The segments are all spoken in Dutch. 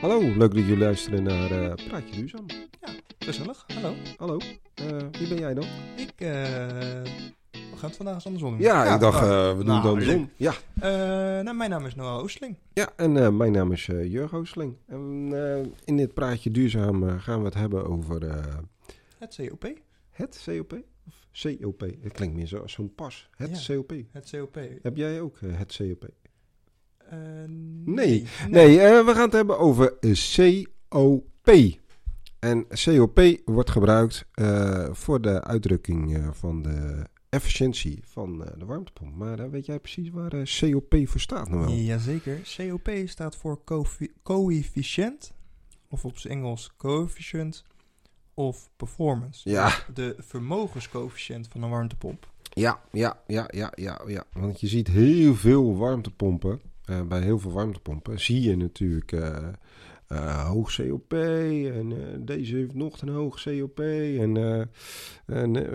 Hallo, leuk dat jullie luisteren naar eh, Praatje Duurzaam. Gezellig, hallo. Hallo, eh, wie ben jij dan? Ik, eh we gaan het vandaag eens andersom doen. Ja, ik dacht, nou, we doen nou, het andersom. leuk. Ja, nou, mijn naam is Noah Oostling. ja en mijn naam is eh Jurgen Oosling. En in dit Praatje Duurzaam gaan we het hebben over Het COP. het COP. Of COP, het klinkt meer zo zo'n pas. Het Ja. COP. Het COP. Heb jij ook het COP? Eh, Nee. Nee, eh, we gaan het hebben over eh, COP. En COP wordt gebruikt voor de uitdrukking van de efficiëntie van de warmtepomp. Maar eh, weet jij precies waar COP voor staat nou wel? Jazeker. COP staat voor coëfficiënt. Of op zijn Engels coefficient. Of performance. Ja. De vermogenscoëfficiënt van een warmtepomp. Ja, ja, ja, ja, ja, ja. Want je ziet heel veel warmtepompen. Eh, bij heel veel warmtepompen zie je natuurlijk eh, eh, hoog COP. En deze heeft nog een hoog COP. En,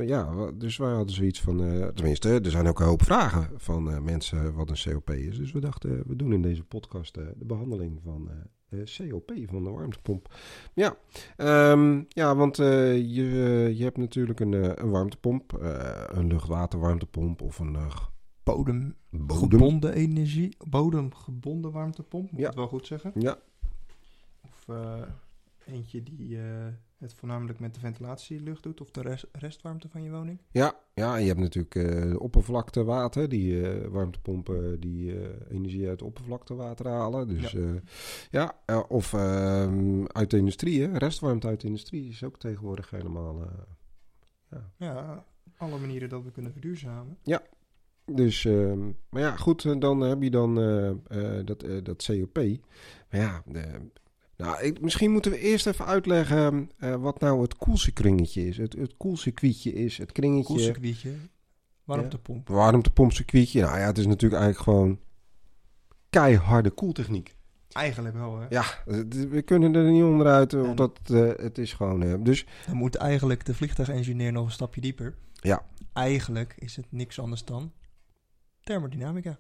ja, dus wij hadden zoiets van. tenminste, er zijn ook een hoop vragen van mensen wat een COP is. Dus we dachten, we doen in deze podcast de behandeling van. COP van de warmtepomp. Ja, ehm, ja want je, je hebt natuurlijk een, een warmtepomp, eh, een luchtwaterwarmtepomp of een bodem. Bodemgebonden energie. Bodemgebonden warmtepomp. Moet Ja. ik het wel goed zeggen? Ja, Of eh, eentje die eh, het voornamelijk met de ventilatielucht doet. Of de rest, restwarmte van je woning. ja, ja, je hebt natuurlijk eh oppervlaktewater, die warmtepompen die energie uit oppervlaktewater halen. Dus Ja. ja, ja of ehm, uit de industrie, hè? restwarmte uit de industrie is ook tegenwoordig helemaal. ja. Ja, alle manieren dat we kunnen verduurzamen. Dus, ehm, maar ja, goed, eh, dan heb je dan eh, eh, dat, dat COP. Maar ja, de- nou, ik, misschien moeten we eerst even uitleggen wat nou het koelcircuitje is. Het, het koelcircuitje is het kringetje, Koelcircuitje. Warmtepomp. warmtepomp-circuitje. Nou ja, het is natuurlijk eigenlijk gewoon keiharde koeltechniek. Eigenlijk wel, hè. Ja, we kunnen er niet onderuit, En- omdat het, het is gewoon... dus Dan moet eigenlijk de vliegtuigengineer nog een stapje dieper. Ja. Eigenlijk is het niks anders dan thermodynamica.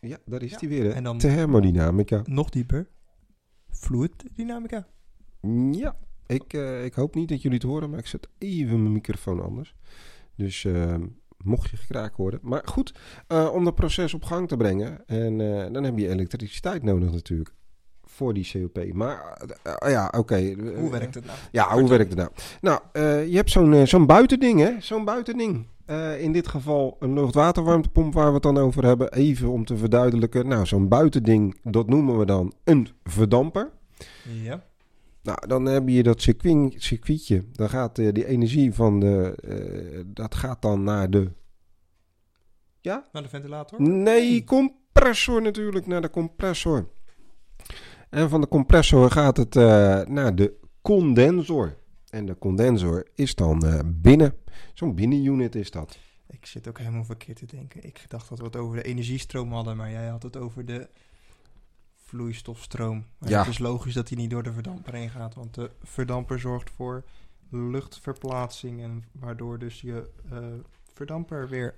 ja, daar is die weer, hè. En dan- Thermodynamica. Nog dieper. Fluiddynamica. Ja, ik, eh, ik hoop niet dat jullie het horen, maar ik zet even mijn microfoon anders. Dus eh, mocht je gekraakt worden. Maar goed, eh, om dat proces op gang te brengen. En eh, dan heb je elektriciteit nodig natuurlijk. Voor die COP. Maar eh, ja, oké. Hoe werkt het nou? Ja, hoe werkt het nou? Nou, eh, je hebt zo'n eh, zo'n buitending, hè? Zo'n buitending. Eh, in dit geval een luchtwaterwarmtepomp waar we het dan over hebben. Even om te verduidelijken. Nou, zo'n buitending, dat noemen we dan een verdamper. Ja. Nou, dan heb je dat circuit, circuitje. Dan gaat eh, die energie van de. eh, dat gaat dan naar de. Ja? Naar de ventilator. Nee, compressor natuurlijk. Naar de compressor. En van de compressor gaat het eh, naar de condensor. En de condensor is dan eh, binnen. Zo'n binnenunit is dat. Ik zit ook helemaal verkeerd te denken. Ik dacht dat we het over de energiestroom hadden, maar jij had het over de vloeistofstroom. Maar Ja. Het is logisch dat die niet door de verdamper heen gaat, want de verdamper zorgt voor luchtverplaatsing en waardoor dus je eh, verdamper weer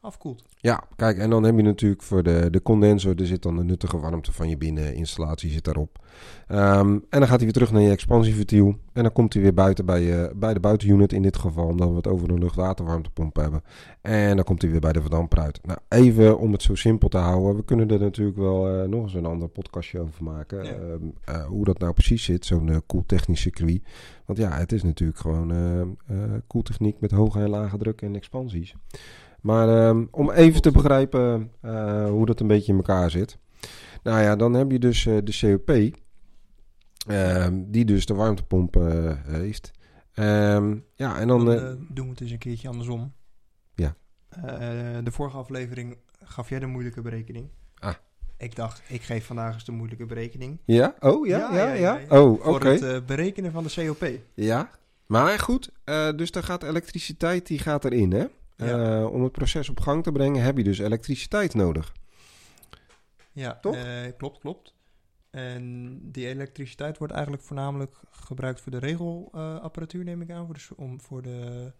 afkoelt. Ja, kijk, en dan heb je natuurlijk voor de, de condensor, er zit dan de nuttige warmte van je binneninstallatie zit daarop. Ehm, en dan gaat hij weer terug naar je expansieventiel. En dan komt hij weer buiten bij, je, bij de buitenunit in dit geval, omdat we het over een luchtwaterwarmtepomp hebben. En dan komt hij weer bij de verdamper uit. Nou, even om het zo simpel te houden. We kunnen er natuurlijk wel eh, nog eens een ander podcastje over maken. Ja. Ehm, eh, hoe dat nou precies zit, zo'n eh, koeltechnisch circuit. Want ja, het is natuurlijk gewoon eh, eh, koeltechniek met hoge en lage druk en expansies. Maar ehm, om even te begrijpen eh, hoe dat een beetje in elkaar zit. Nou ja, dan heb je dus eh, de COP. ehm, die dus de warmtepomp eh, heeft. Ehm, ja, en dan... Dan doen we het eens een keertje andersom. Ja. De vorige aflevering gaf jij de moeilijke berekening. Ah. Ik dacht, ik geef vandaag eens de moeilijke berekening. ja? Oh, ja, ja, ja. Ja, ja, ja. Oh, oké. Voor het berekenen van de COP. Ja. Maar goed, dus dan gaat elektriciteit die gaat erin, hè? Ja. Eh, om het proces op gang te brengen heb je dus elektriciteit nodig. Ja, Toch? eh, klopt, klopt. En die elektriciteit wordt eigenlijk voornamelijk gebruikt voor de regelapparatuur, neem ik aan, voor de, om, voor de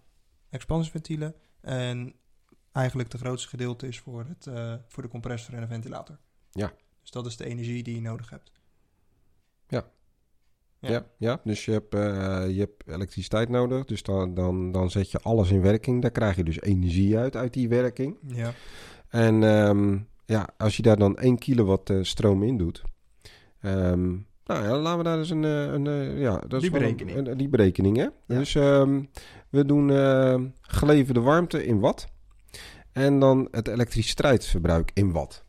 expansieventielen. En eigenlijk het grootste gedeelte is voor, het, eh, voor de compressor en de ventilator. Ja. Dus dat is de energie die je nodig hebt. Ja. Ja, ja, dus je hebt, eh, je hebt elektriciteit nodig. Dus dan, dan, dan zet je alles in werking. Daar krijg je dus energie uit, uit die werking. Ja, En ehm, ja, als je daar dan 1 kilowatt eh, stroom in doet. ehm, nou ja, laten we daar eens een, eh, een, ja, dat Die is een- berekening. Een, die berekening, hè? Dus ehm, we doen eh, geleverde warmte in watt. En dan het elektriciteitsverbruik in watt.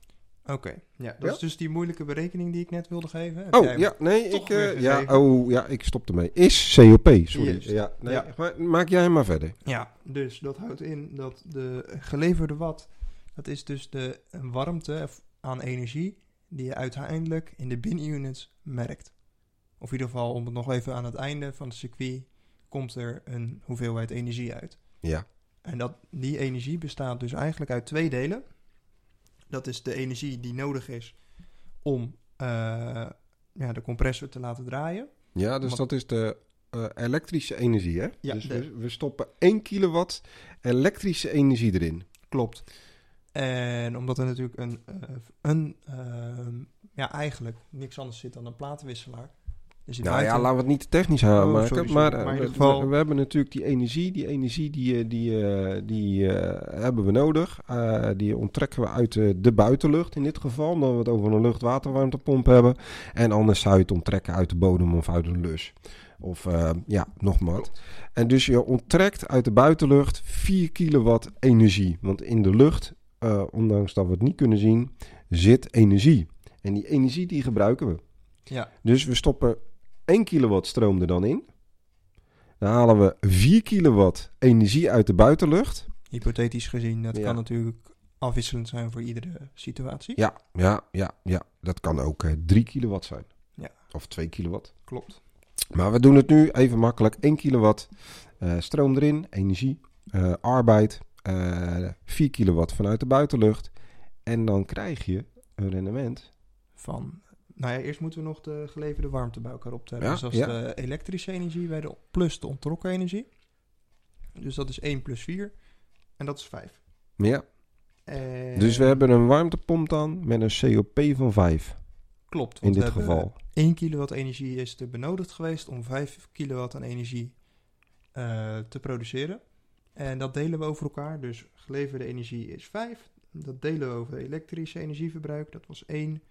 oké. Ja, dat Ja? is dus die moeilijke berekening die ik net wilde geven. Heb Oh, ja, nee, ik, eh, ja, oh, ja, ik stop ermee. Is COP, sorry. Ja, nee, Ja. Maar, maak jij maar verder. Ja, dus dat houdt in dat de geleverde watt, dat is dus de warmte aan energie die je uiteindelijk in de binunits merkt. Of in ieder geval, om het nog even aan het einde van het circuit, komt er een hoeveelheid energie uit. Ja, En dat, die energie bestaat dus eigenlijk uit twee delen. Dat is de energie die nodig is om eh, ja, de compressor te laten draaien. ja dus Want- dat is de eh, elektrische energie, hè? Ja, dus de- we, we stoppen 1 kilowatt elektrische energie erin. Klopt. En omdat er natuurlijk een, eh, een ehm, ja, eigenlijk niks anders zit dan een platenwisselaar. Dus Nou ja, laten we het niet te technisch Oh, maken. sorry, sorry. Maar, eh, Maar in we, ieder geval- we, we hebben natuurlijk die energie. Die energie die, eh, die, eh, die eh, hebben we nodig. Eh, die onttrekken we uit eh, de buitenlucht in dit geval. Omdat we het over een luchtwaterwarmtepomp hebben. En anders zou je het onttrekken uit de bodem of uit een lus. Of eh, ja, nog wat. En dus je onttrekt uit de buitenlucht 4 kilowatt energie. Want in de lucht, eh, ondanks dat we het niet kunnen zien, zit energie. En die energie die gebruiken we. Ja, Dus we stoppen 1 kilowatt stroom er dan in. Dan halen we 4 kilowatt energie uit de buitenlucht. hypothetisch gezien, dat Ja. kan natuurlijk afwisselend zijn voor iedere situatie. Ja, ja, ja, ja. Dat kan ook eh 3 kilowatt zijn. Ja. Of 2 kilowatt. Klopt. Maar we doen het nu even makkelijk. 1 kilowatt eh, stroom erin, energie, eh, arbeid. eh 4 kilowatt vanuit de buitenlucht. En dan krijg je een rendement. Van, nou ja, eerst moeten we nog de geleverde warmte bij elkaar optellen. Ja, dus dat is ja. de elektrische energie bij de, plus de ontrokken energie. Dus dat is 1 plus 4. En dat is 5. Ja. En Dus we hebben een warmtepomp dan met een COP van 5. Klopt. In dit geval. 1 kilowatt energie is er benodigd geweest om 5 kilowatt aan energie eh, te produceren. En dat delen we over elkaar. Dus geleverde energie is 5. Dat delen we over elektrische energieverbruik. Dat was 1.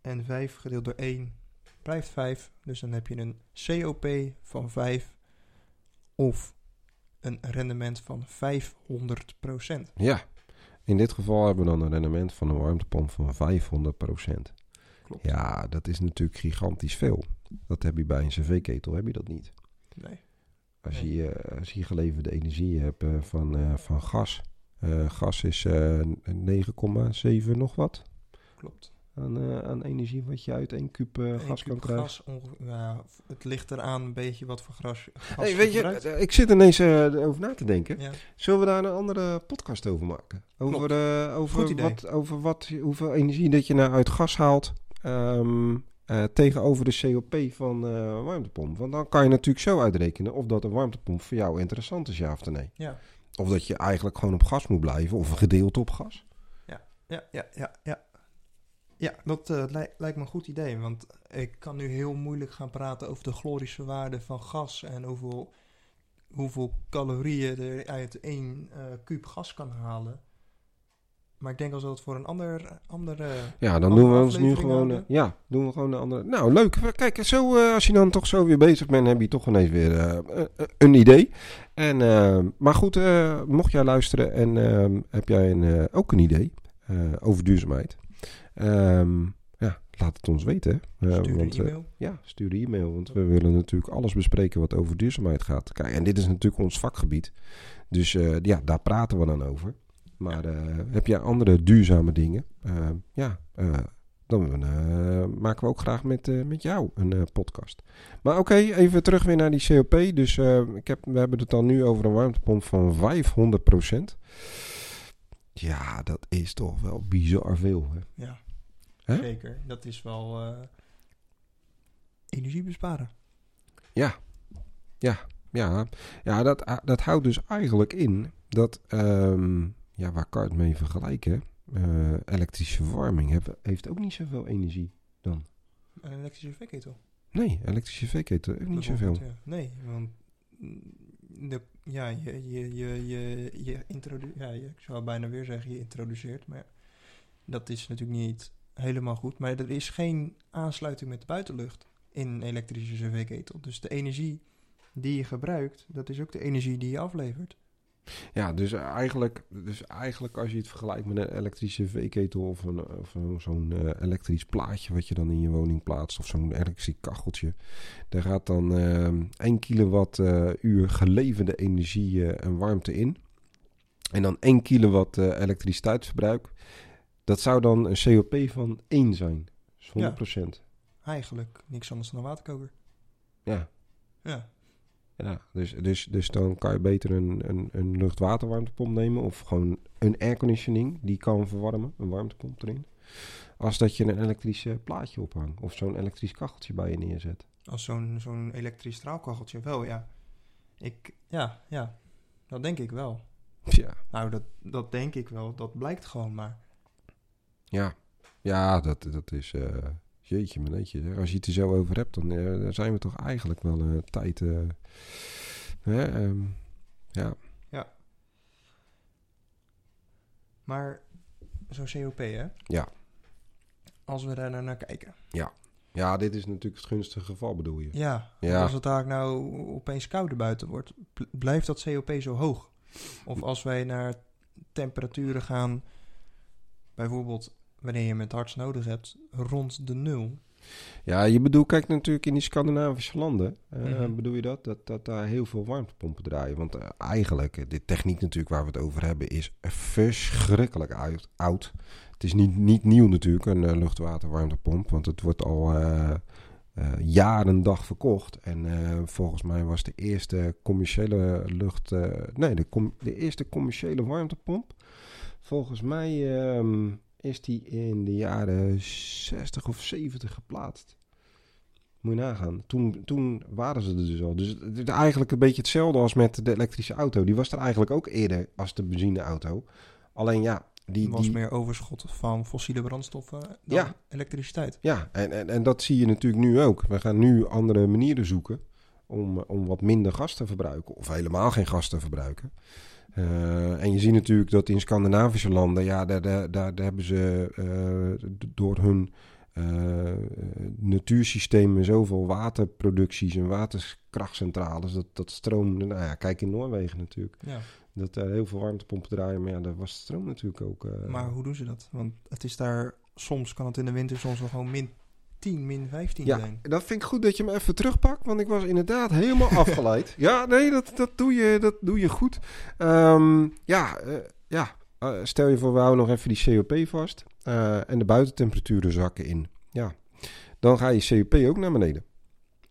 En 5 gedeeld door 1 blijft 5. Dus dan heb je een COP van 5. Of een rendement van 500%. Ja, in dit geval hebben we dan een rendement van een warmtepomp van 500%. Klopt. Ja, dat is natuurlijk gigantisch veel. Dat heb je bij een cv-ketel, heb je dat niet. Nee. Als je, als je geleverde energie hebt eh, van, eh, van gas. Eh, gas is eh 9,7 nog wat Klopt. Aan, eh, aan energie wat je uit 1 kuub eh, gas kan krijgen. gas, ja, het ligt eraan een beetje wat voor gras, gas Hey, weet je, gebruikt. eh, ik zit ineens over na te denken. Ja. Zullen we daar een andere podcast over maken? Over, over, wat, over wat, hoeveel energie dat je nou uit gas haalt ehm, eh, tegenover de COP van warmtepomp. Want dan kan je natuurlijk zo uitrekenen of dat een warmtepomp voor jou interessant is, ja of nee. Ja. Of dat je eigenlijk gewoon op gas moet blijven of een gedeelte op gas. Ja, ja, ja, ja. Ja, dat eh, lij- lijkt me een goed idee. Want ik kan nu heel moeilijk gaan praten over de glorische waarde van gas. En hoeveel, hoeveel calorieën er uit één eh kuub gas kan halen. Maar ik denk als we dat voor een ander, andere... Ja, dan doen we ons nu gewoon. eh, ja, doen we gewoon een andere. Nou, leuk. Kijk, zo, als je dan toch zo weer bezig bent, heb je toch ineens weer een idee. En, maar goed, mocht jij luisteren en heb jij een, ook een idee over duurzaamheid, ehm, ja, laat het ons weten. Eh, Stuur want, een eh, e-mail. ja, stuur een e-mail, want we willen natuurlijk alles bespreken wat over duurzaamheid gaat. Kijk, en dit is natuurlijk ons vakgebied. Dus eh, ja, daar praten we dan over. Maar heb jij andere duurzame dingen? Eh, ja, dan maken we ook graag met, met jou een podcast. Maar oké, even terug weer naar die COP. Dus ik heb, we hebben het dan nu over een warmtepomp van 500%. Ja, dat is toch wel bizar veel. Hè? Ja, Zeker. Dat is wel eh, energie besparen. Ja, ja, ja. ja dat, dat houdt dus eigenlijk in dat, ehm, ja, waar kan je het mee vergelijken? eh, elektrische verwarming heb- heeft ook niet zoveel energie. Een elektrische verketel. Nee, elektrische cv-ketel heeft niet zoveel. Ja. Nee, want de, ja, je, je, je, je, je introdu ja, ik zou bijna weer zeggen je introduceert, maar dat is natuurlijk niet helemaal goed. Maar er is geen aansluiting met de buitenlucht in een elektrische cv-ketel. Dus de energie die je gebruikt, dat is ook de energie die je aflevert. Ja, dus eigenlijk, dus eigenlijk als je het vergelijkt met een elektrische v-ketel of, of zo'n eh, elektrisch plaatje wat je dan in je woning plaatst of zo'n elektrisch kacheltje, daar gaat dan ehm 1 kilowattuur geleverde energie eh, en warmte in. En dan 1 kilowatt eh, elektriciteitsverbruik. Dat zou dan een COP van 1 zijn. Dus 100%. Eigenlijk niks anders dan een waterkoker. Ja. Ja, Ja, dus, dus, dus dan kan je beter een, een, een lucht-waterwarmtepomp nemen. Of gewoon een airconditioning die kan verwarmen. Een warmtepomp erin. Als dat je een elektrisch plaatje ophangt. Of zo'n elektrisch kacheltje bij je neerzet. als zo'n zo'n elektrisch straalkacheltje wel, ja. Ik, ja, ja, dat denk ik wel. Ja, Nou, dat, dat denk ik wel. Dat blijkt gewoon maar. Ja. ja dat, dat is... eh jeetje, meneetje. zeg. Als je het er zo over hebt, dan, eh, dan zijn we toch eigenlijk wel een tijd... eh, hè, ehm, ja. Maar zo'n COP, hè? Ja. Als we daar nou naar kijken. ja, dit is natuurlijk het gunstige geval, bedoel je? Ja, Ja. als het daar nou opeens kouder buiten wordt, bl- blijft dat COP zo hoog? Of als wij naar temperaturen gaan, bijvoorbeeld wanneer je hem het hardst nodig hebt, rond de nul. Ja, je bedoelt, kijk natuurlijk in die Scandinavische landen. Mhm. Bedoel je dat? dat? Dat daar heel veel warmtepompen draaien. Want eh, eigenlijk, eh, de techniek natuurlijk waar we het over hebben, is verschrikkelijk oud. oud. Het is niet, niet nieuw natuurlijk, een eh, luchtwaterwarmtepomp. Want het wordt al jaren dag verkocht. En volgens mij was de eerste commerciële lucht... nee, de, com- de eerste commerciële warmtepomp. Volgens mij ehm, is die in de jaren 60 of 70 geplaatst. Moet je nagaan. Toen, toen waren ze er dus al. Dus het is eigenlijk een beetje hetzelfde als met de elektrische auto. Die was er eigenlijk ook eerder als de benzineauto. Alleen ja, die... Was die meer overschot van fossiele brandstoffen dan Ja. elektriciteit. Ja, en, en, en dat zie je natuurlijk nu ook. We gaan nu andere manieren zoeken om, om wat minder gas te verbruiken. Of helemaal geen gas te verbruiken. Eh, en je ziet natuurlijk dat in Scandinavische landen, ja, daar, daar, daar, daar hebben ze eh, door hun eh, natuursystemen zoveel waterproducties en waterkrachtcentrales. Dat, dat stroom, nou ja, kijk in Noorwegen natuurlijk. Ja. Dat daar heel veel warmtepompen draaien, maar ja, daar was de stroom natuurlijk ook. Maar hoe doen ze dat? Want het is daar, soms kan het in de winter soms wel gewoon min 10, min 15 Ja, zijn. dat vind ik goed dat je me even terugpakt, want ik was inderdaad helemaal afgeleid. Ja, nee, dat, dat, doe, je, dat doe je goed. Ehm, ja, eh, ja. Eh, stel je voor, we houden nog even die COP vast eh, en de buitentemperaturen zakken in. Ja, dan ga je COP ook naar beneden.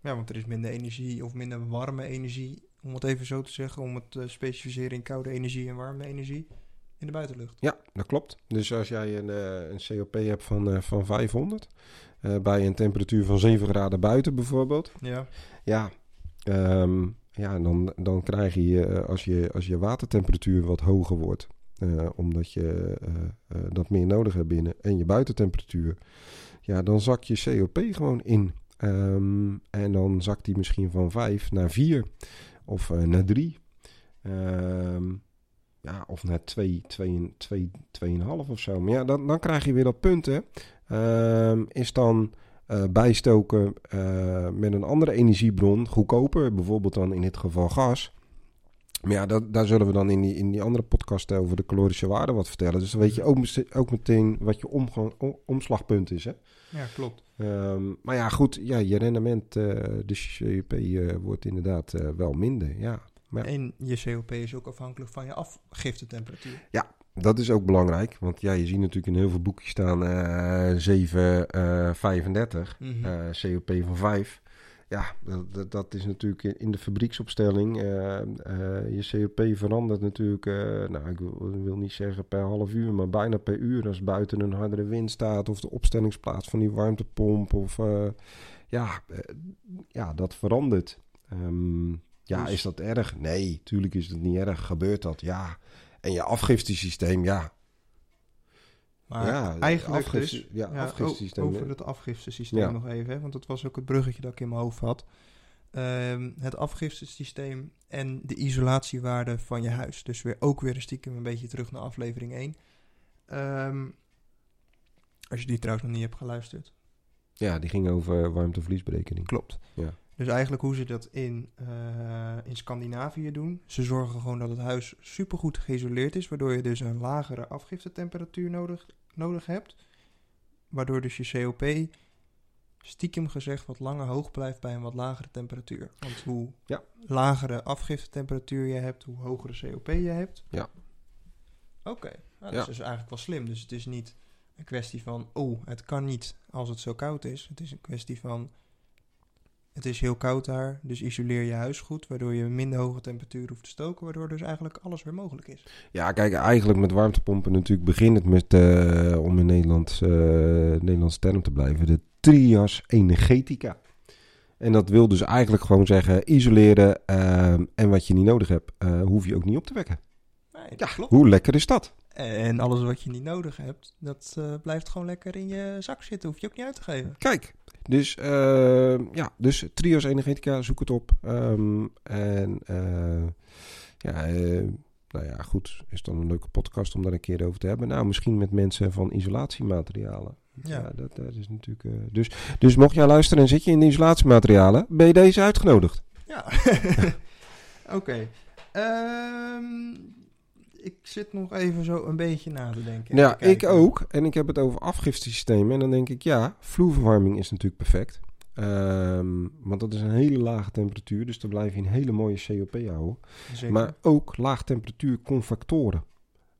Ja, want er is minder energie of minder warme energie, om het even zo te zeggen, om het te specificeren in koude energie en warme energie in de buitenlucht. Ja, dat klopt. Dus als jij een, eh, een COP hebt van, eh, van 500, eh, bij een temperatuur van 7 graden buiten bijvoorbeeld, Ja. Ja, ehm, ja dan, dan krijg je, als je als je watertemperatuur wat hoger wordt, omdat je dat meer nodig hebt binnen, en je buitentemperatuur, ja, dan zak je COP gewoon in. Ehm, en dan zakt die misschien van 5 naar 4 of naar 3. Ehm, ja, of naar 2, 2, 2, 2,5 of zo. Maar ja, dan, dan krijg je weer dat punt, hè. Ehm, is dan eh, bijstoken eh, met een andere energiebron, goedkoper, bijvoorbeeld dan in dit geval gas. Maar ja, dat, daar zullen we dan in die, in die andere podcast over de calorische waarde wat vertellen. Dus dan weet je ook, ook meteen wat je omgang, omslagpunt is. Hè? ja, klopt. Ehm, maar ja, goed, ja, je rendement, eh, de CUP, wordt inderdaad wel minder. Ja, Ja. En je COP is ook afhankelijk van je afgiftetemperatuur. dat is ook belangrijk. Want ja, je ziet natuurlijk in heel veel boekjes staan eh 7,35. Mhm. eh, COP van 5. Ja, dat, dat, is natuurlijk in- de fabrieksopstelling. eh, eh, je COP verandert natuurlijk, eh, nou ik wil, wil niet zeggen per half uur, maar bijna per uur. Als buiten een hardere wind staat of de opstellingsplaats van die warmtepomp. Of, ja, ja, dat verandert. Ehm, ja, Dus- is dat erg? Nee, tuurlijk is het niet erg. Gebeurt dat? Ja. En je afgiftesysteem, ja. Maar ja, eigenlijk afgifte- dus... Ja, Ja, afgiftesysteem. over het afgiftesysteem Ja. nog even, hè, want dat was ook het bruggetje dat ik in mijn hoofd had. Ehm, het afgiftesysteem en de isolatiewaarde van je huis. Dus weer, ook weer een stiekem een beetje terug naar aflevering 1. Ehm, als je die trouwens nog niet hebt geluisterd. Ja, die ging over warmtevliesberekening. Klopt. Ja. Dus eigenlijk hoe ze dat in, eh, in Scandinavië doen. Ze zorgen gewoon dat het huis supergoed geïsoleerd is. Waardoor je dus een lagere afgiftetemperatuur nodig, nodig hebt. Waardoor dus je COP stiekem gezegd wat langer hoog blijft bij een wat lagere temperatuur. Want hoe Ja. lagere afgiftetemperatuur je hebt, hoe hogere COP je hebt. Ja. Oké, nou, Ja. dat is dus eigenlijk wel slim. Dus het is niet een kwestie van, oh, het kan niet als het zo koud is. Het is een kwestie van, het is heel koud daar, dus isoleer je huis goed, waardoor je minder hoge temperatuur hoeft te stoken, waardoor dus eigenlijk alles weer mogelijk is. Ja, kijk, eigenlijk met warmtepompen natuurlijk begint het met, eh, om in Nederland, eh Nederlandse term te blijven, de trias energetica. En dat wil dus eigenlijk gewoon zeggen, isoleren ehm, en wat je niet nodig hebt, eh, hoef je ook niet op te wekken. Nee, Ja, klopt. hoe lekker is dat? En alles wat je niet nodig hebt, dat eh, blijft gewoon lekker in je zak zitten, hoef je ook niet uit te geven. Kijk, dus, ehm, ja, dus trios energetica, zoek het op. Ehm, en eh, ja, eh, nou ja, goed, is dan een leuke podcast om daar een keer over te hebben. Nou, misschien met mensen van isolatiematerialen. Ja, Ja. dat, dat is natuurlijk... dus, dus mocht jij luisteren en zit je in de isolatiematerialen, ben je deze uitgenodigd. Ja. Oké. Ehm, ik zit nog even zo een beetje na te denken. ja, ik ook. En ik heb het over afgiftesystemen. En dan denk ik, ja, vloerverwarming is natuurlijk perfect. Ehm, want dat is een hele lage temperatuur, dus dan blijf je een hele mooie COP houden. Zeker. Maar ook laag temperatuur convectoren.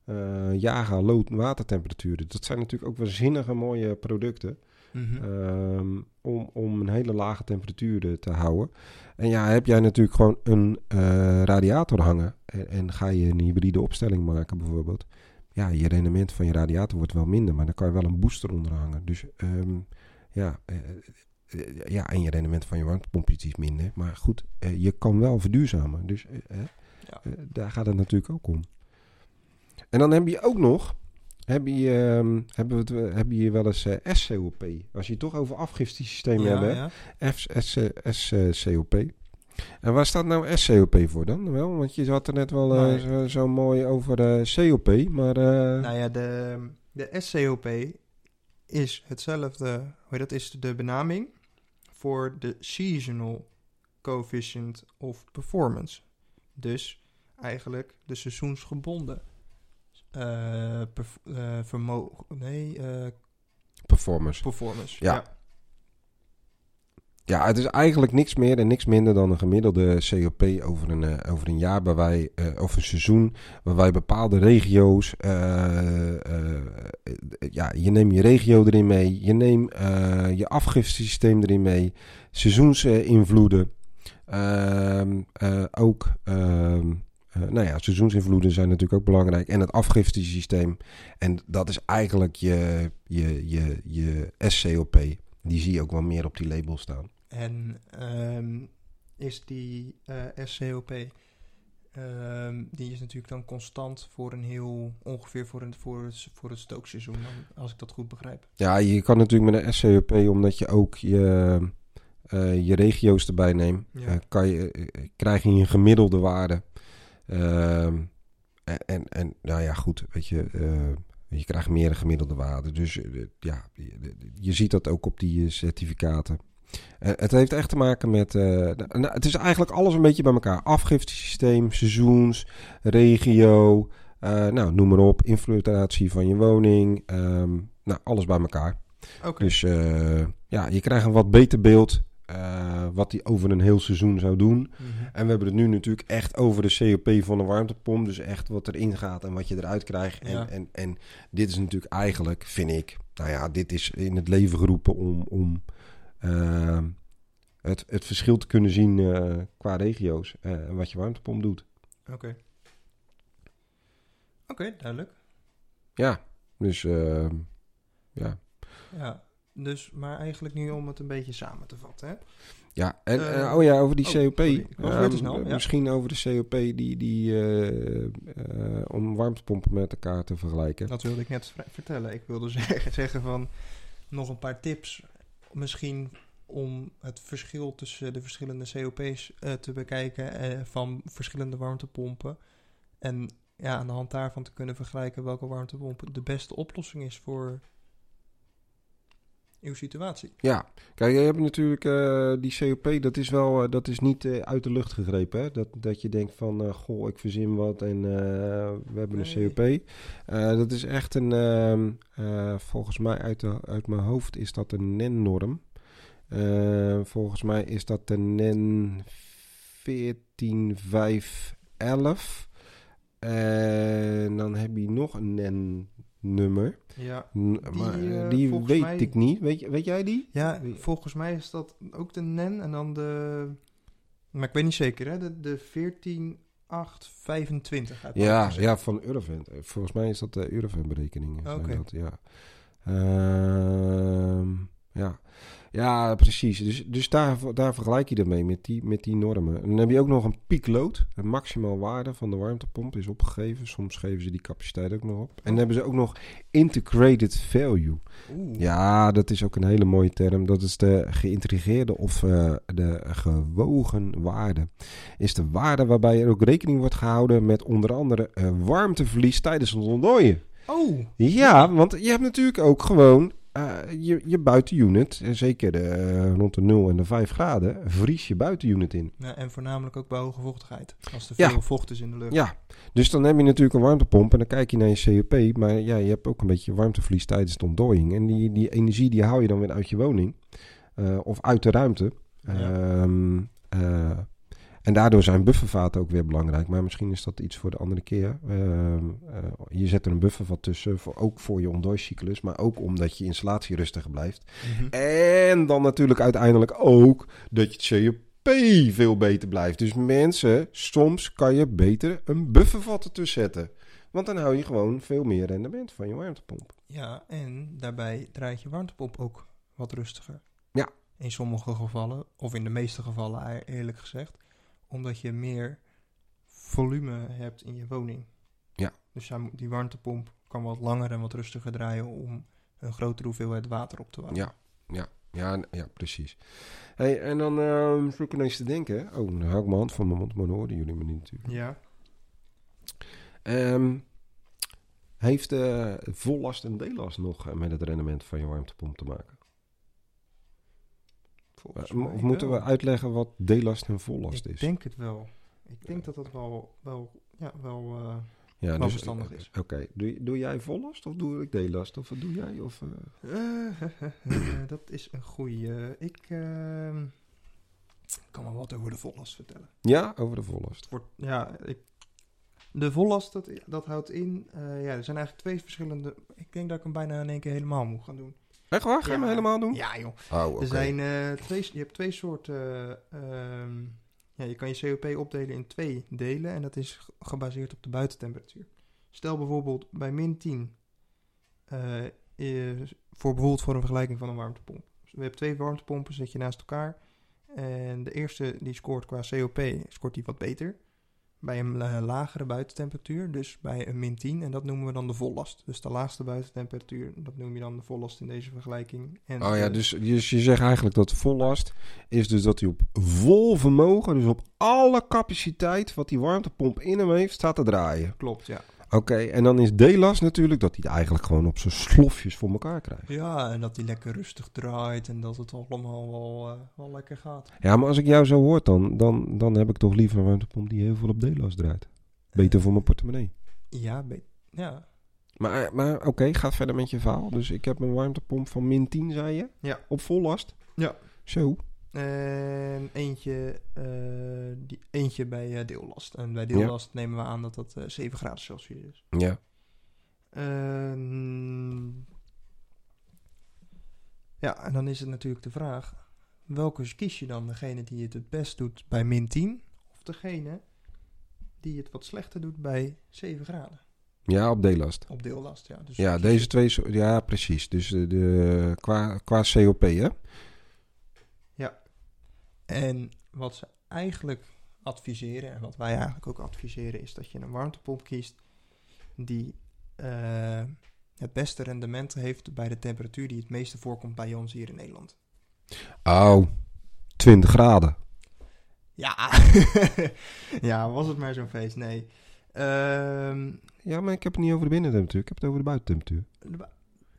Eh jaga, lood, watertemperaturen. Dat zijn natuurlijk ook wel zinnige mooie producten. Mhm. ehm, om, om een hele lage temperatuur eh, te houden. En ja, heb jij natuurlijk gewoon een eh, radiator hangen. En, en ga je een hybride opstelling maken bijvoorbeeld. Ja, je rendement van je radiator wordt wel minder. Maar dan kan je wel een booster onder hangen. Dus ehm, ja, eh, ja, en je rendement van je warmtepomp is iets minder. Maar goed, je kan wel verduurzamen. Dus Ja. daar gaat het natuurlijk ook om. En dan heb je ook nog, heb je, ehm, hebben we het, je wel eens eh, SCOP. Als je het toch over afgiftesystemen ja, S- SCOP. En waar staat nou SCOP voor dan? Wel, want je had er net wel eh, Nee. zo, zo mooi over eh, COP, maar... eh, Nou ja, de, de SCOP is hetzelfde, hoe dat is de benaming voor de Seasonal Coefficient of Performance. Dus eigenlijk de seizoensgebonden eh eh, vermogen, nee, performance. performance. Ja. Ja, het is eigenlijk niks meer en niks minder dan een gemiddelde COP over een, over een jaar, waar wij, eh, of een seizoen, waarbij bepaalde regio's, ja, je neemt je regio erin mee, je neemt je afgiftesysteem erin mee, seizoensinvloeden, Ehm, eh, ook, ehm, eh, nou ja, seizoensinvloeden zijn natuurlijk ook belangrijk en het afgiftesysteem. En dat is eigenlijk je, je, je, je SCOP. Die zie je ook wel meer op die label staan. En ehm, is die eh, SCOP, ehm, die is natuurlijk dan constant voor een heel, ongeveer voor, een, voor, het, voor het stookseizoen, als ik dat goed begrijp. Ja, je kan natuurlijk met een SCOP, omdat je ook je, eh, je regio's erbij neemt, Ja. eh, kan je, eh, krijg je een gemiddelde waarde. Ehm, en, en, en, nou ja, goed, weet je, eh, je krijgt meer een gemiddelde waarde. Dus eh, ja, je, je ziet dat ook op die eh, certificaten. Eh, het heeft echt te maken met. nou, nou, het is eigenlijk alles een beetje bij elkaar: afgiftesysteem, seizoens, regio. nou, noem maar op. Infiltratie van je woning. ehm, nou, alles bij elkaar. Oké. Dus ja, je krijgt een wat beter beeld. Eh, wat die over een heel seizoen zou doen. Mhm. En we hebben het nu natuurlijk echt over de COP van een warmtepomp. Dus echt wat erin gaat en wat je eruit krijgt. En, Ja. en, en dit is natuurlijk eigenlijk, vind ik... Nou ja, dit is in het leven geroepen om, om eh, het, het verschil te kunnen zien eh, qua regio's. en wat je warmtepomp doet. Oké. Oké, duidelijk. Ja, dus ja. Ja. Dus, maar eigenlijk nu om het een beetje samen te vatten. Hè? Ja, en, Eh, eh, oh ja, over die oh, COP. snel, ja. Misschien over de COP die, die eh, om warmtepompen met elkaar te vergelijken. Dat wilde ik net vertellen. Ik wilde zeggen, van nog een paar tips. Misschien om het verschil tussen de verschillende COP's te bekijken van verschillende warmtepompen. En ja, aan de hand daarvan te kunnen vergelijken welke warmtepomp de beste oplossing is voor uw situatie. Ja, kijk, je hebt natuurlijk eh, die COP, dat is wel, eh, dat is niet eh, uit de lucht gegrepen. Hè? Dat, dat je denkt van, goh, ik verzin wat en we hebben een. COP. Dat is echt een, ehm, eh, volgens mij uit, de, uit mijn hoofd is dat een NEN-norm. Volgens mij is dat de NEN 14511. En dan heb je nog een NEN-nummer. Ja, N- Die, maar eh, die weet mij- ik niet. Weet, je- weet jij die? ja volgens mij is dat ook de NEN en dan de... Maar ik weet niet zeker, hè? De, de 14825 uit mijn Ja, ja, van Eurovent. Eh, Volgens mij is dat de Eurovent-berekeningen. Oké. ja. Ehm, ja. Ja, precies. Dus, dus daar, daar vergelijk je ermee met die, met die normen. En dan heb je ook nog een piekload. Een maximaal waarde van de warmtepomp is opgegeven. Soms geven ze die capaciteit ook nog op. En dan hebben ze ook nog integrated value. Oeh. Ja, dat is ook een hele mooie term. Dat is de geïntegreerde of eh, de gewogen waarde. Is de waarde waarbij er ook rekening wordt gehouden met onder andere eh, warmteverlies tijdens het ontdooien. Oh, Ja, want je hebt natuurlijk ook gewoon je, je buitenunit, eh, zeker eh, rond de 0 en de 5 graden, vries je buitenunit in. Ja, en voornamelijk ook bij hoge vochtigheid. Als er Ja. veel vocht is in de lucht. Ja, dus dan heb je natuurlijk een warmtepomp en dan kijk je naar je COP. Maar ja, je hebt ook een beetje warmteverlies tijdens de ontdooiing. En die, die energie die haal je dan weer uit je woning eh, of uit de ruimte. Ja. Ehm, eh, en daardoor zijn buffervaten ook weer belangrijk. Maar misschien is dat iets voor de andere keer. Eh, je zet er een buffervat tussen, voor, ook voor je ontdooicyclus. Maar ook omdat je installatie rustiger blijft. Mhm. En dan natuurlijk uiteindelijk ook dat je het COP veel beter blijft. Dus mensen, soms kan je beter een buffervat ertussen zetten. Want dan hou je gewoon veel meer rendement van je warmtepomp. Ja, en daarbij draait je warmtepomp ook wat rustiger. Ja. In sommige gevallen, of in de meeste gevallen e- eerlijk gezegd, omdat je meer volume hebt in je woning. Ja. Dus die warmtepomp kan wat langer en wat rustiger draaien om een grotere hoeveelheid water op te warmen. Ja, ja, ja, ja precies. Hey, en dan ehm zoek ik ineens te denken. Oh, dan hou ik mijn hand van mijn mond, maar dan hoorden jullie me niet natuurlijk. Ja. Ehm, heeft eh vollast en deellast nog eh, met het rendement van je warmtepomp te maken? Volgens Eh, mij of moeten we uitleggen wat deellast en vollast Ik is? denk het wel. Ik denk dat dat wel, wel, ja, wel eh, ja, wel verstandig eh, is. Oké, doe, doe jij vollast of doe ik deellast? Of wat doe jij? Of, eh? Eh, dat is een goeie. Ik ehm, kan wel wat over de vollast vertellen. Ja, over de vollast. Wordt, ja, ik, de vollast, dat, dat houdt in... eh, ja, er zijn eigenlijk twee verschillende... Ik denk dat ik hem bijna in één keer helemaal moet gaan doen. Echt waar? Ga je Ja. hem helemaal doen? Ja, joh. Oh. Er zijn eh, twee... Je hebt twee soorten... eh, ehm, ja, je kan je COP opdelen in twee delen. En dat is gebaseerd op de buitentemperatuur. Stel bijvoorbeeld bij min 10... eh, is- voor bijvoorbeeld voor een vergelijking van een warmtepomp. Dus we hebben twee warmtepompen, zet je naast elkaar. En de eerste die scoort qua COP, scoort die wat beter. Bij een la- lagere buitentemperatuur, dus bij een min 10. En dat noemen we dan de vollast. Dus de laagste buitentemperatuur, dat noem je dan de vollast in deze vergelijking. En Oh ja, de- dus, dus je zegt eigenlijk dat vollast is dus dat hij op vol vermogen, dus op alle capaciteit wat die warmtepomp in hem heeft, staat te draaien. Klopt, ja. Oké, en dan is deelast natuurlijk dat hij het eigenlijk gewoon op zijn slofjes voor elkaar krijgt. Ja, en dat die lekker rustig draait en dat het allemaal wel, eh, wel lekker gaat. Ja, maar als ik jou zo hoor, dan, dan, dan heb ik toch liever een warmtepomp die heel veel op deelast draait. Beter voor mijn portemonnee. Ja, ja. Maar, maar oké, ga verder met je verhaal. Dus ik heb een warmtepomp van min 10, zei je? Ja. Op vollast? Ja. Zo. En eentje, eh, die, eentje bij eh, deellast. En bij deellast nemen we aan dat dat eh 7 graden Celsius is. Ja. Ehm, ja, en dan is het natuurlijk de vraag: welke kies je dan? Degene die het het best doet bij min 10 of degene die het wat slechter doet bij 7 graden? Ja, op deellast. op deellast. Ja, dus Ja, deze twee, ja precies. Dus de, de, qua, qua COP, hè? En wat ze eigenlijk adviseren, en wat wij eigenlijk ook adviseren, is dat je een warmtepomp kiest die eh, het beste rendement heeft bij de temperatuur die het meeste voorkomt bij ons hier in Nederland. Oh, 20 graden. Ja, ja was het maar zo'n feest? Nee. Ehm, Ja, maar ik heb het niet over de binnentemperatuur. Ik heb het over de buitentemperatuur. de, bu-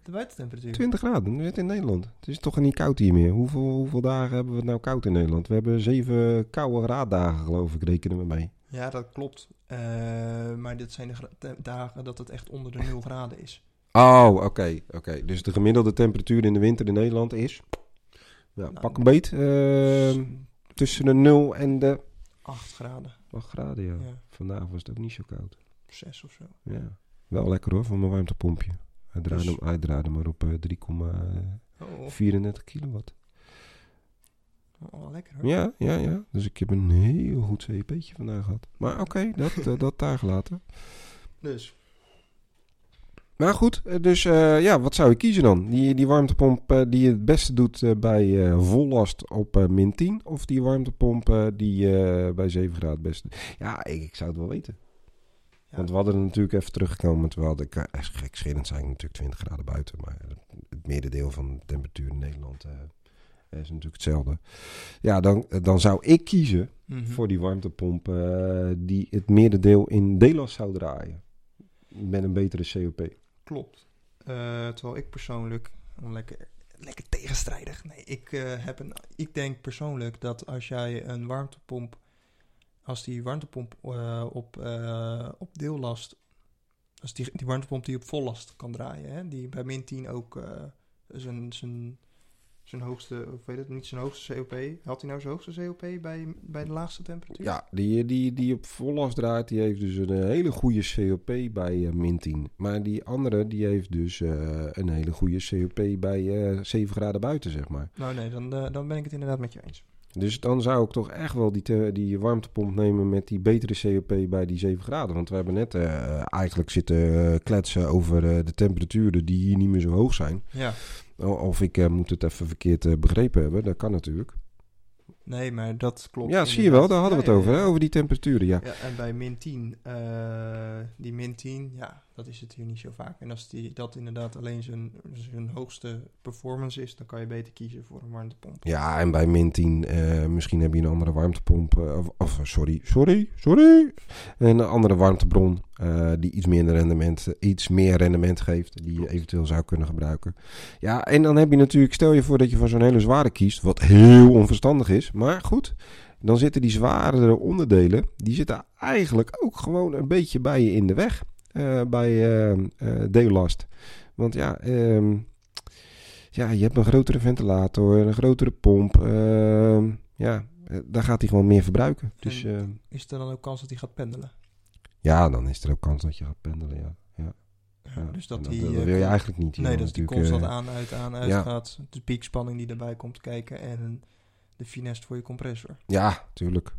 de buitentemperatuur. 20 graden, we zitten in Nederland. Het is toch niet koud hier meer. Hoeveel, hoeveel dagen hebben we het nou koud in Nederland? We hebben zeven koude raaddagen, geloof ik, rekenen we mee. Ja, dat klopt. Eh, maar dit zijn de dagen dat het echt onder de 0 graden is. Oh, oké. oké. Dus de gemiddelde temperatuur in de winter in Nederland is... Nou, Nou, pak een beet. eh, tussen de 0 en de 8 graden. 8 graden, ja. Ja, Vandaag was het ook niet zo koud. 6 of zo. Ja. Wel lekker hoor, van mijn warmtepompje. Draaide, Dus- maar op eh, 3,34 Oh, kilowatt. oh, lekker hoor. Ja, ja, ja. Dus ik heb een heel goed CEP'tje vandaag gehad. Maar oké, dat, eh, dat daar gelaten. Dus, Maar goed, eh, dus eh, ja, wat zou je kiezen dan? Die, die warmtepomp eh, die het beste doet eh, bij eh vollast op eh, min 10? Of die warmtepomp eh, die eh, bij 7 graden het beste doet? Ja, ik, ik zou het wel weten. Ja, Want we hadden natuurlijk even teruggekomen. Terwijl de eh, gekscherend zijn natuurlijk 20 graden buiten. Maar het merendeel van de temperatuur in Nederland eh, is natuurlijk hetzelfde. Ja, dan, dan zou ik kiezen mhm. voor die warmtepomp eh, die het merendeel in Delas zou draaien. Met een betere COP. Klopt. Eh, terwijl ik persoonlijk, lekker, lekker tegenstrijdig. Nee, ik, eh, heb een, ik denk persoonlijk dat als jij een warmtepomp, als die warmtepomp eh, op, eh, op deellast, als die, die warmtepomp die op vollast kan draaien, hè, die bij min 10 ook eh, zijn, zijn, zijn hoogste, of weet het niet, zijn hoogste COP. Had hij nou zijn hoogste COP bij, bij de laagste temperatuur? Ja, die, die, die op vollast draait, die heeft dus een hele goede COP bij min 10. Maar die andere, die heeft dus een hele goede COP bij eh 7 graden buiten, zeg maar. Nou nee, dan, dan ben ik het inderdaad met je eens. Dus dan zou ik toch echt wel die, die warmtepomp nemen met die betere COP bij die 7 graden. Want we hebben net eh, eigenlijk zitten eh, kletsen over eh, de temperaturen die hier niet meer zo hoog zijn. Ja. Of ik moet het even verkeerd begrepen hebben, dat kan natuurlijk. Nee, maar dat klopt. ja, zie je wel, daar hadden we Ja, het over, ja, hè? over die temperaturen. Ja. Ja, en bij min 10, eh, die min 10, ja, dat is het hier niet zo vaak. En als die, dat inderdaad alleen zijn, zijn hoogste performance is, dan kan je beter kiezen voor een warmtepomp. Ja, en bij min 10, eh, misschien heb je een andere warmtepomp. eh, of, of, sorry, sorry, sorry. Een andere warmtebron eh, die iets meer rendement, iets meer rendement geeft. Die je eventueel zou kunnen gebruiken. Ja, en dan heb je natuurlijk, stel je voor dat je voor zo'n hele zware kiest. Wat heel onverstandig is. Maar goed, dan zitten die zwaardere onderdelen. Die zitten eigenlijk ook gewoon een beetje bij je in de weg. Eh, bij eh eh, deellast. Want ja, ehm, ja, je hebt een grotere ventilator, een grotere pomp. ehm, ja, daar gaat hij gewoon meer verbruiken. Dus Is er dan ook kans dat hij gaat pendelen? ja, dan is er ook kans dat je gaat pendelen. Ja. Ja, Ja, ja. dus dat die... dat wil je eigenlijk niet. Nee, dat die constant aan, uit, aan, uit gaat. De piekspanning die erbij komt kijken en de finesse voor je compressor. Ja, tuurlijk.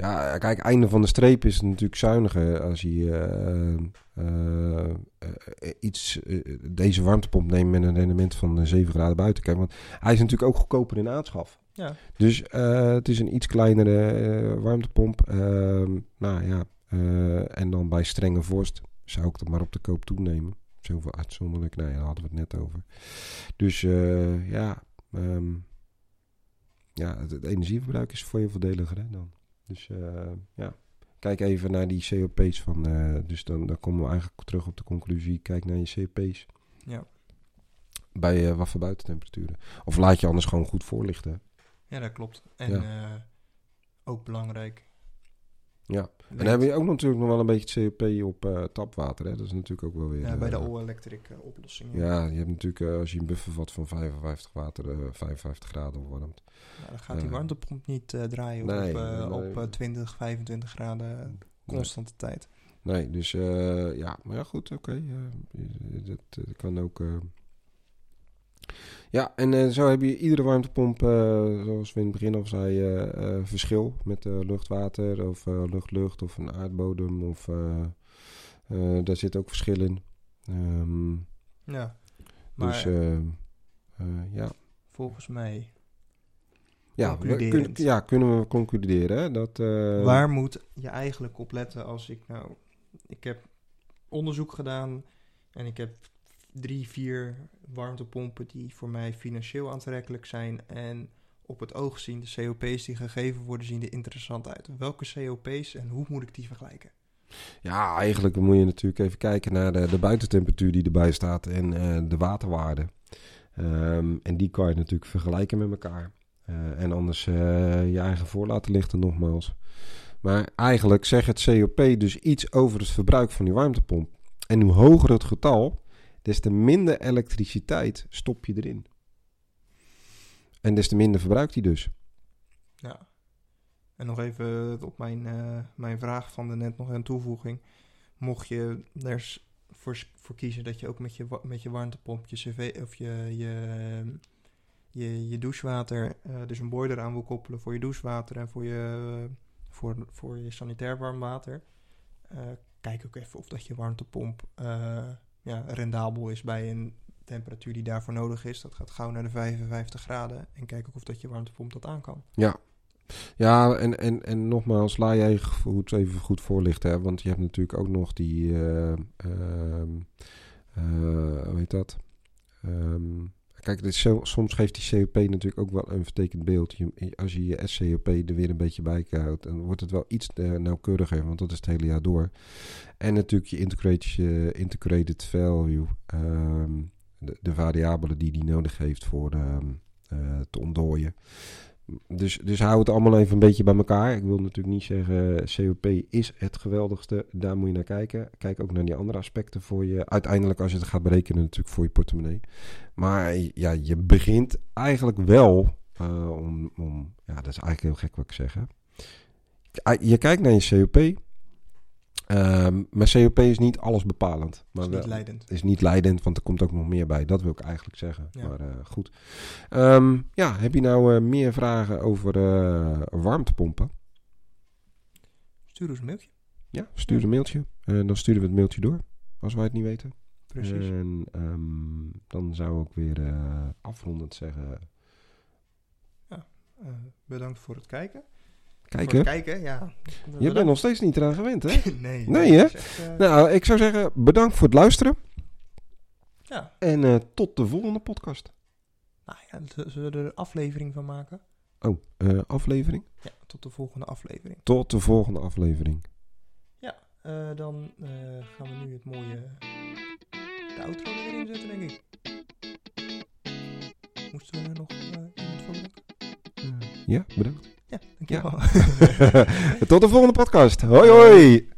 Ja, kijk, einde van de streep is natuurlijk zuiniger als je eh, eh, eh, iets, deze warmtepomp neemt met een rendement van eh, 7 graden buiten. Kijk, want hij is natuurlijk ook goedkoper in aanschaf. Ja, Dus het is een iets kleinere warmtepomp. Ehm, nou ja, en dan bij strenge vorst zou ik het maar op de koop toenemen. Zoveel uitzonderlijk, nou ja, daar hadden we het net over. Dus ja, ehm, ja het, het energieverbruik is voor je voordeliger hè, dan. Dus eh, ja, kijk even naar die COP's van, eh, dus dan, dan komen we eigenlijk terug op de conclusie. Kijk naar je COP's ja. bij eh, wat voor buitentemperaturen. Of laat je anders gewoon goed voorlichten. ja dat klopt. En Ja. ook belangrijk. Ja. En dan heb je ook natuurlijk nog wel een beetje COP op eh, tapwater. Hè? Dat is natuurlijk ook wel weer... ja, bij de eh, all-electric eh, oplossingen. Ja, je hebt natuurlijk als je een buffer vat van 55 water, eh 55 graden opwarmt. Ja, dan gaat die warmtepomp niet draaien nee, op, nee. op eh, 20, 25 graden constante tijd. Nee, dus ja, maar ja, goed, oké. dat, dat kan ook. Ja, en eh, zo heb je iedere warmtepomp, eh, zoals we in het begin al zeiden, eh, verschil met lucht-water of lucht-lucht of een aardbodem of daar zit ook verschil in. Ehm, Ja. Maar dus eh, eh, ja. volgens mij, Ja, we kun- ja, kunnen we concluderen hè, dat... waar moet je eigenlijk op letten als ik nou... Ik heb onderzoek gedaan en ik heb drie, vier warmtepompen die voor mij financieel aantrekkelijk zijn. En op het oog zien de COP's die gegeven worden, zien er interessant uit. Welke COP's en hoe moet ik die vergelijken? Ja, eigenlijk moet je natuurlijk even kijken naar de, de buitentemperatuur die erbij staat en eh, de waterwaarde. Ehm, en die kan je natuurlijk vergelijken met elkaar. Eh, en anders eh, je eigen voor laten lichten nogmaals. Maar eigenlijk zegt het COP dus iets over het verbruik van die warmtepomp. En hoe hoger het getal, des te minder elektriciteit stop je erin. En des te minder verbruikt hij dus. Ja. En nog even op mijn, eh, mijn vraag van net nog een toevoeging. Mocht je er voor, voor kiezen dat je ook met je, met je warmtepomp je cv of je, je, je, je douchewater, eh, dus een boiler aan wil koppelen voor je douchewater en voor je, voor, voor je sanitair warm water. eh, kijk ook even of dat je warmtepomp eh, ja, rendabel is bij een temperatuur die daarvoor nodig is. Dat gaat gauw naar de 55 graden. En kijk ook of dat je warmtepomp dat aan kan. Ja. Ja, en, en, en nogmaals, laat jij goed, even goed voorlichten. Hè? Want je hebt natuurlijk ook nog die... eh, hoe heet dat? Ehm, kijk, dit soms geeft die COP natuurlijk ook wel een vertekend beeld. Als je je SCOP er weer een beetje bij houdt, dan wordt het wel iets eh, nauwkeuriger. Want dat is het hele jaar door. En natuurlijk je integrated, je integrated value. ehm, de, de variabelen die die nodig heeft voor eh, te ontdooien. Dus, dus hou het allemaal even een beetje bij elkaar. Ik wil natuurlijk niet zeggen, COP is het geweldigste. Daar moet je naar kijken. Kijk ook naar die andere aspecten voor je. Uiteindelijk als je het gaat berekenen natuurlijk voor je portemonnee. Maar ja, je begint eigenlijk wel eh, om, om... Ja, dat is eigenlijk heel gek wat ik zeg. Je kijkt naar je COP. Ehm, maar COP is niet alles bepalend. Maar is niet wel- leidend. is niet leidend, want er komt ook nog meer bij. Dat wil ik eigenlijk zeggen. Ja. Maar eh, goed. Ehm, ja, heb je nou eh, meer vragen over eh, warmtepompen? Stuur eens een mailtje. Ja, stuur een mailtje. En dan sturen we het mailtje door, als wij het niet weten. Precies. En ehm, dan zou ik weer afrondend zeggen... Eh, bedankt voor het kijken. Kijk, voor hè? het kijken, ja. Je bent nog steeds niet eraan gewend, hè? nee. Nee, hè? echt, eh, nou, ik zou zeggen, bedankt voor het luisteren. Ja, En eh, tot de volgende podcast. nou ja, zullen we er een aflevering van maken? Oh, eh, aflevering? Ja, tot de volgende aflevering. Tot de volgende aflevering. Eh, dan gaan we nu het mooie... De outro er weer denk ik. Moesten we er nog iemand voor bedanken? Ja, bedankt. Ja, dankjewel. Tot de volgende podcast. Hoi hoi.